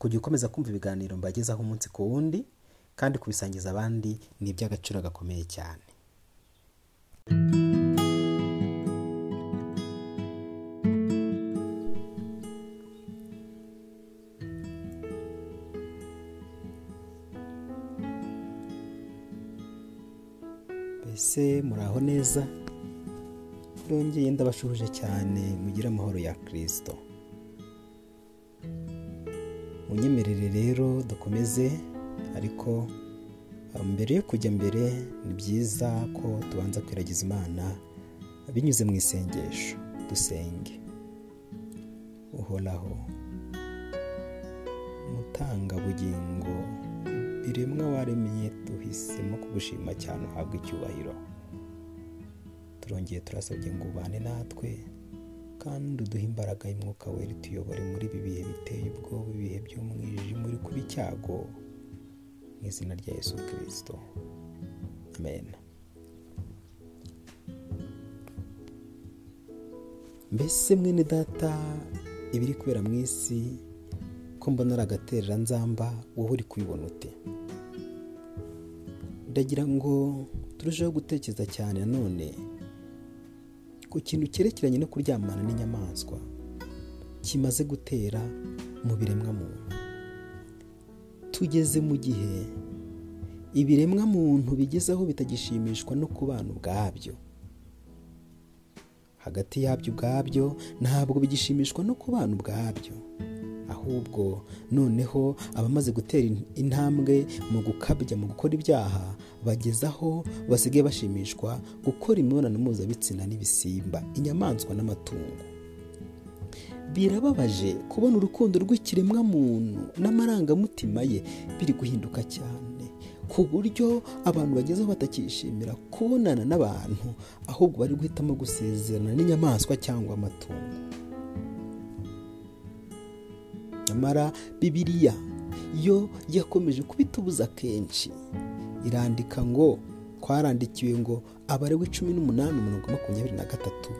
kujya ukomeza kumva ibiganiro mbagezaho umunsi ku wundi kandi kubisangiza abandi ni iby'agaciro gakomeye cyane. Mbese muraho neza? Ndongeye ndabashuhuje cyane mugire amahoro ya kirisito munyemerere rero dukomeze ariko mbere yo kujya mbere ni byiza ko tubanza kwiragiza imana binyuze mu isengesho. Dusenge. Uhoraho mutangabugingo biremwa waremye duhisemo kugushima cyane uhabwa icyubahiro. Turongeye turasabye ngo ubane natwe kandi uduhe imbaraga y'umwuka wera tuyobore muri ibi bihe biteye ubwoba ibihe by'umwijima uri kuba icyago mu izina rya yesu kirisito amen. Mbese mwene data ibiri kubera mu isi ko mbona ari agatereranzamba wowe uri kubibona ute? Ndagira ngo turusheho gutekereza cyane nanone ku kintu cyerekeranye no kuryamana n'inyamaswa kimaze gutera mu biremwa muntu tugeze mu gihe ibiremwa muntu bigezeho bitagishimishwa no kubana ubwabyo. Hagati yabyo ubwabyo ntabwo bigishimishwa no kubana ubwabyo. Ahubwo noneho abamaze gutera intambwe mu gukabya mu gukora ibyaha bageze aho basigaye bashimishwa gukora imibonano mpuzabitsina n'ibisimba inyamaswa n'amatungo. Birababaje kubona urukundo rw'ikiremwa muntu n'amarangamutima ye biri guhinduka cyane ku buryo abantu bagezeho batakishimira kubonana n'abantu ahubwo bari guhitamo gusezerana n'inyamaswa cyangwa amatungo. Nyamara bibiliya yo yakomeje kubitubuza kenshi. Irandika ngo twarandikiwe ngo abarewe cumi n'umunani umurongo makumyabiri na gatatu.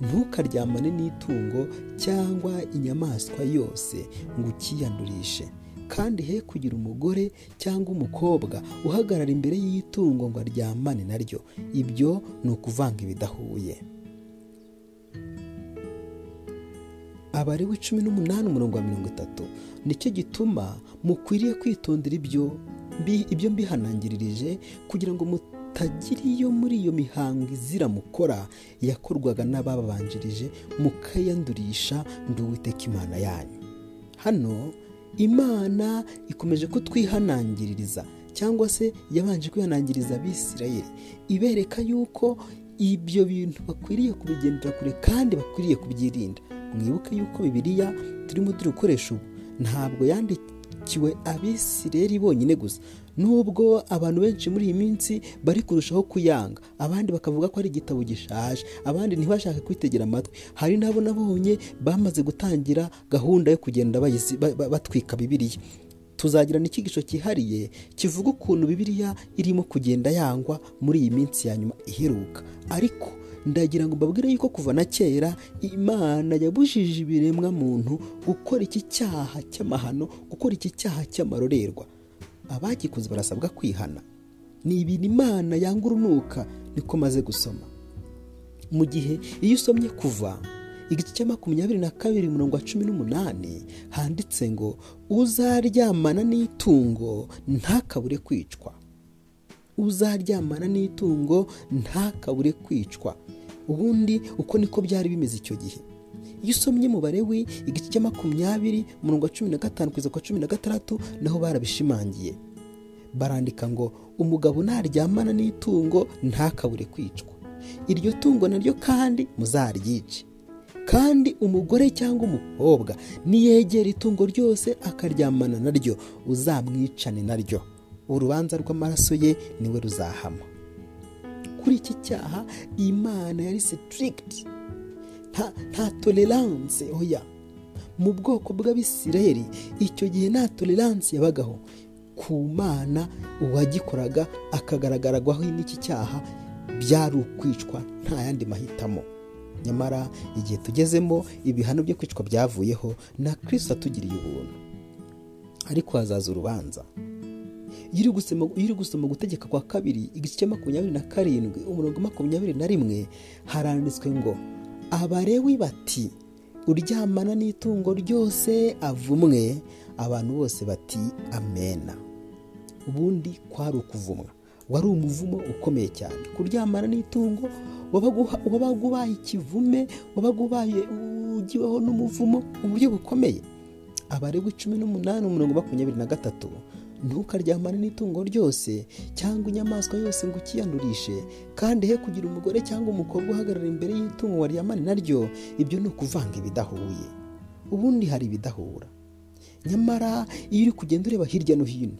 Ntukaryamane n'itungo cyangwa inyamaswa yose ngo ukiyandurishe. Kandi he kugira umugore cyangwa umukobwa uhagarara imbere y'itungo ngo aryamane naryo? Ibyo ni ukuvanga ibidahuye. Abarewe cumi n'umunani umurongo wa mirongo itatu ni cyo gituma mukwiriye kwitondera ibyo ibyo mbihanangiririje kugira ngo mutagira iyo muri iyo mihango izira mukora yakorwaga n'ababanjirije mukayandurisha ndi uwiteka imana yanyu. Hano imana ikomeje kutwihanangiririza cyangwa se yabanje kwihanangiriza abisirayeli ibereka yuko ibyo bintu bakwiriye kubigendera kure kandi bakwiriye kubyirinda. Mwibuke yuko bibiliya turimo turi gukoresha ubu. Ntabwo yandikiwe abisirayeli bonyine gusa. Nubwo abantu benshi muri iyi minsi bari kurushaho kuyanga. Abandi bakavuga ko ari igitabo gishaje. Abandi ntibashake kwitegera amatwi. Hari n'abo nabonye bamaze gutangira gahunda yo kugenda batwika bibiliya. Tuzagira n'ikigisho cyihariye kivuga ukuntu bibiliya irimo kugenda yangwa muri iyi minsi ya nyuma iheruka. Ariko ndagira ngo mbabwire yuko kuva na kera imana yabujije ibiremwa muntu gukora iki cyaha cy'amahano gukora iki cyaha cy'amarorerwa. Abagikoze barasabwa kwihana. Ni ibintu imana yanga urunuka niko maze gusoma. Mu gihe iyo usomye kuva igice cya makumyabiri na kabiri mirongo cumi n'umunani handitse ngo uzaryamana n'itungo ntakabure kwicwa. Uzaryamana n'itungo ntakabure kwicwa. Ubundi uko niko byari bimeze icyo gihe. Iyo usomye umubare we igice cya makumyabiri umurongo wa cumi na gatanu kugeza ku wa cumi na gatandatu naho barabishimangiye. Barandika ngo umugabo naryamana n'itungo ntakabure kwicwa. Iryo tungo naryo kandi muzaryice. Kandi umugore cyangwa umukobwa niyegera itungo ryose akaryamana naryo uzamwicane naryo. Urubanza rw'amaraso ye ni we ruzahama. Kuri iki cyaha imana yari sitirigiti nta tolerance oya. Mu bwoko bw'abisirayeli icyo gihe nta tolerance yabagaho. Ku mana uwagikoraga akagaragarwaho n'iki cyaha byari ukwicwa nta yandi mahitamo. Nyamara igihe tugezemo ibihano byo kwicwa byavuyeho na kirisita atugiriye ubuntu. Ariko hazaza urubanza. Iyo uri gusoma gutegeka kwa kabiri igice cya makumyabiri na karindwi umurongo makumyabiri na rimwe haranditswe ngo abarewi bati uryamana n'itungo ryose avumwe. Abantu bose bati amena ubundi kwari ukuvumwa. Wari umuvumo ukomeye cyane. Kuryamana n'itungo wabaga ubaye ikivume wabaga ubaye ugiweho n'umuvumo mu buryo bukomeye. Abaregwa icumi n'umunani umurongo makumyabiri na gatatu ntukaryamane n'itungo ryose cyangwa inyamaswa yose ngo ukiyandurishe. Kandi he kugira umugore cyangwa umukobwa uhagarara imbere y'itungo waryamane naryo ibyo ni ukuvanga ibidahuye. Ubundi hari ibidahura. Nyamara iyo uri kugenda ureba hirya no hino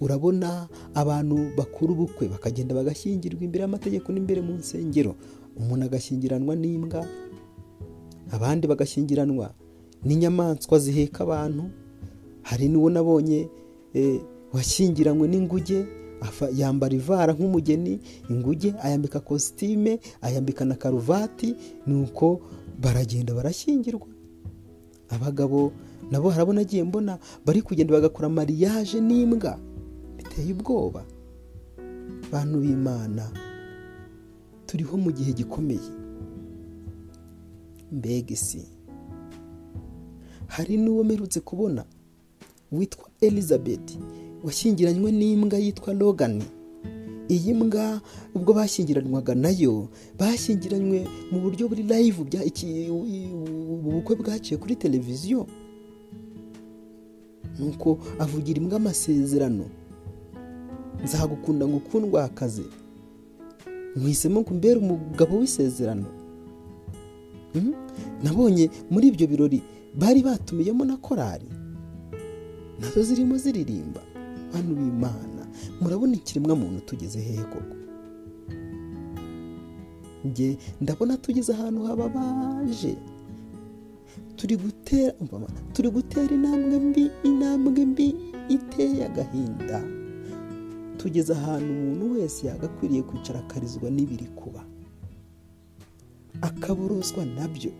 urabona abantu bakora ubukwe bakagenda bagashyingirwa imbere y'amategeko n'imbere mu nsengero. Umuntu agashyingiranwa n'imbwa abandi bagashyingiranwa n'inyamaswa ziheka abantu. Hari n'uwo nabonye washyingiranywe n'inguge yambara ivara nk'umugeni inguge ayambika kositime ayambika na karuvati nuko baragenda barashyingirwa. Abagabo nabo harabona agiye mbona bari kugenda bagakora mariyaje n'imbwa. Biteye ubwoba. Bantu b'imana turiho mu gihe gikomeye. Mbega isi. Hari n'uwo mperutse kubona witwa elizabeth. Washyingiranywe n'imbwa yitwa Logan. Iyi mbwa ubwo bashyingiranwaga na yo bashyingiranywe mu buryo buri live ubukwe bwaciye kuri televiziyo. Nuko avugira imbwa amasezerano. Nzagukunda ngo ukundwakaze mwisemo ngo umbere umugabo w'isezerano. Nabonye muri ibyo birori bari batumiyemo na korari. Nazo zirimo ziririmba. Bantu b'imana. Murabona ikiremwa muntu tugeze hehe koko? Njye ndabona tugeze ahantu hababaje. Turi gutera turi gutera intambwe mbi intambwe mbi iteye agahinda. Tugeze ahantu umuntu wese yagakwiriye kwicara akarizwa n'ibiri kuba. Akaborozwa na byo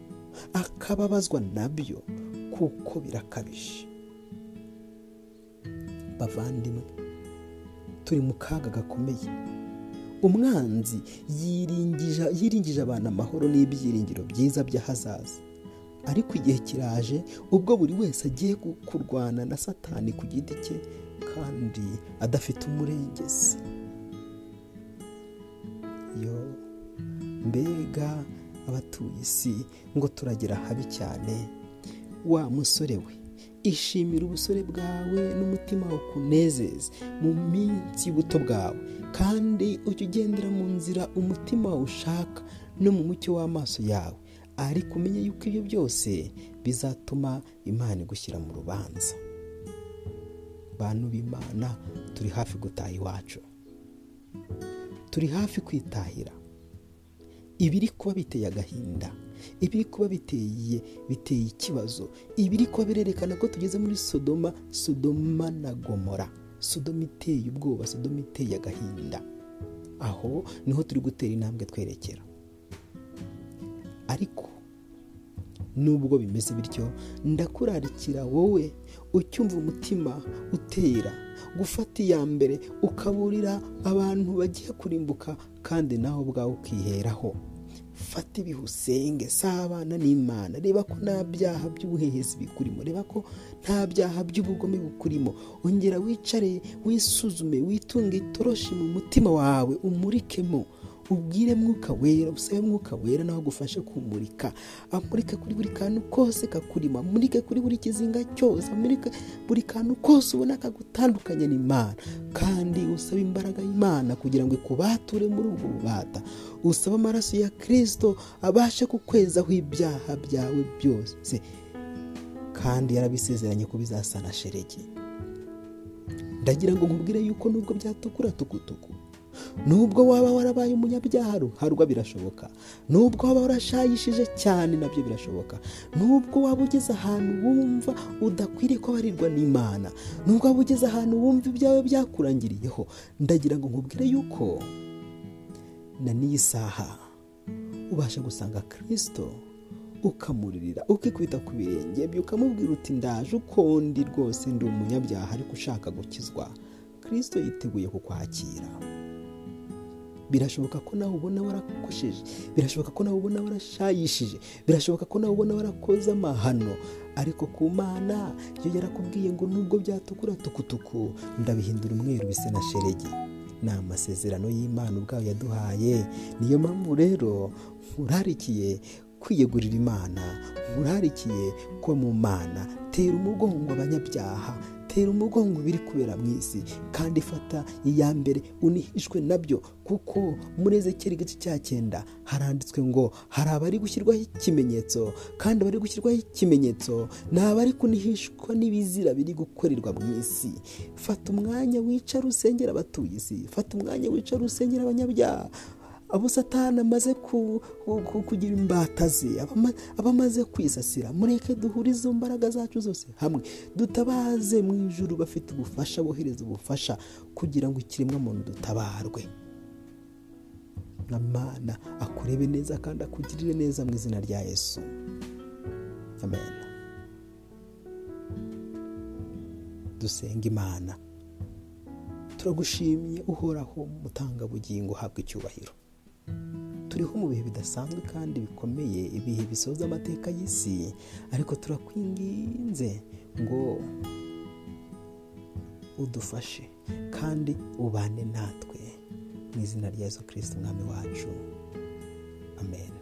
akababazwa na byo kuko birakabije. Bavandimwe. Turi mu kaga gakomeye. Umwanzi yiringije abantu amahoro n'ibyiringiro byiza by'ahazaza. Ariko igihe kiraje ubwo buri wese agiye kurwana na satani ku giti cye kandi adafite umurengezi. Yo mbega abatuye isi ngo turagera habi cyane wa musore we. Ishimira ubusore bwawe n'umutima wawe ukunezeze mu minsi y'ubuto bwawe. Kandi ujye ugendera mu nzira umutima wawe ushaka no mu mucyo w'amaso yawe. Ariko umenye yuko ibyo byose bizatuma imana igushyira mu rubanza. Bantu b'imana turi hafi gutaha iwacu. Turi hafi kwitahira. Ibiri kuba biteye agahinda. Ibiri kuba biteye biteye ikibazo. Ibiri kuba birerekana ko tugeze muri sodoma sodoma na gomora. Sodoma iteye ubwoba sodoma iteye agahinda. Aho ni ho turi gutera intambwe twerekera. Ariko nubwo bimeze bityo ndakurarikira wowe ucyumva umutima utera. Gufata iya mbere ukaburira abantu bagiye kurimbuka kandi nawe ubwawe ukiheraho. Fata ibihe usenge sabana n'imana. Reba ko nta byaha by'ubuhehesi bikurimo. Reba ko nta byaha by'ubugome bukurimo. Ongera wicare wisuzume witunge itoroshi mu mutima wawe umurikemo. Ubwire mwuka wera usabe mwuka wera nawe agufashe kumurika. Amurike kuri buri kantu kose kakurimo amurike kuri buri kizinga cyose amurike buri kantu kose ubona kagutandukanye n'imana. Kandi usabe imbaraga y'imana kugira ngo ikubature muri ubwo bubata. Usabe amaraso ya kirisito abashe kukwezaho ibyaha byawe byose. Kandi yarabisezeranye ko bizasa na sheregi ndagira ngo nkubwire yuko nubwo byatukura tukutuku. Nubwo waba warabaye umunyabyaha ruharwa birashoboka. Nubwo waba warashayishije cyane na byo birashoboka. Nubwo waba ugeze ahantu wumva udakwiriye kubarirwa n'imana. Nubwo waba ugeze ahantu wumva ibyawe byakurangiriyeho. Ndagira ngo nkubwire yuko na n'iyi saha ubasha gusanga kirisito ukamuririra ukikubita ku birenge bye ukamubwira uti ndaje uko ndi rwose ndi umunyabyaha ariko ushaka gukizwa. Kirisito yiteguye kukwakira. Birashoboka ko nawe ubona warakosheje birashoboka ko nawe ubona warashayishije. Birashoboka ko nawe ubona warakoze amahano. Ariko ku mana yo yarakubwiye ngo nubwo byatukura tukutuku ndabihindura umweru bise na sheregi ni amasezerano y'imana ubwayo yaduhaye. Niyo mpamvu rero nkurarikiye kwiyegurira imana nkurarikiye ko mu mana tera umugongo abanyabyaha tera umugongo biri kubera mu isi. Kandi fata iya mbere unihishwe na byo kuko muri ezekeri igice cya cyenda haranditswe ngo hari abari gushyirwaho ikimenyetso kandi abari gushyirwaho ikimenyetso ni abari kunihishwa n'ibizira biri gukorerwa mu isi. Fata umwanya wicara usengera abatuye isi fata umwanya wicara usengera abanyabyaha abo satani amaze kugira imbata ze aba amaze kwisasira mureke duhure izo mbaraga zacu zose hamwe. Dutabaze mu ijuru bafite ubufasha bohereza ubufasha kugira ngo ikiremwamuntu dutabarwe. Mana akurebe neza kandi akugirire neza mu izina rya yesu. Amen. Dusenga imana. Turagushimye uhoraho mutangabugingo uhabwa icyubahiro. Turiho mu bihe bidasanzwe kandi bikomeye ibihe bisoza amateka y'isi. Ariko turakwinginze ngo udufashe kandi ubane natwe. Mu izina rya yesu kirisiti umwami wacu. Amen.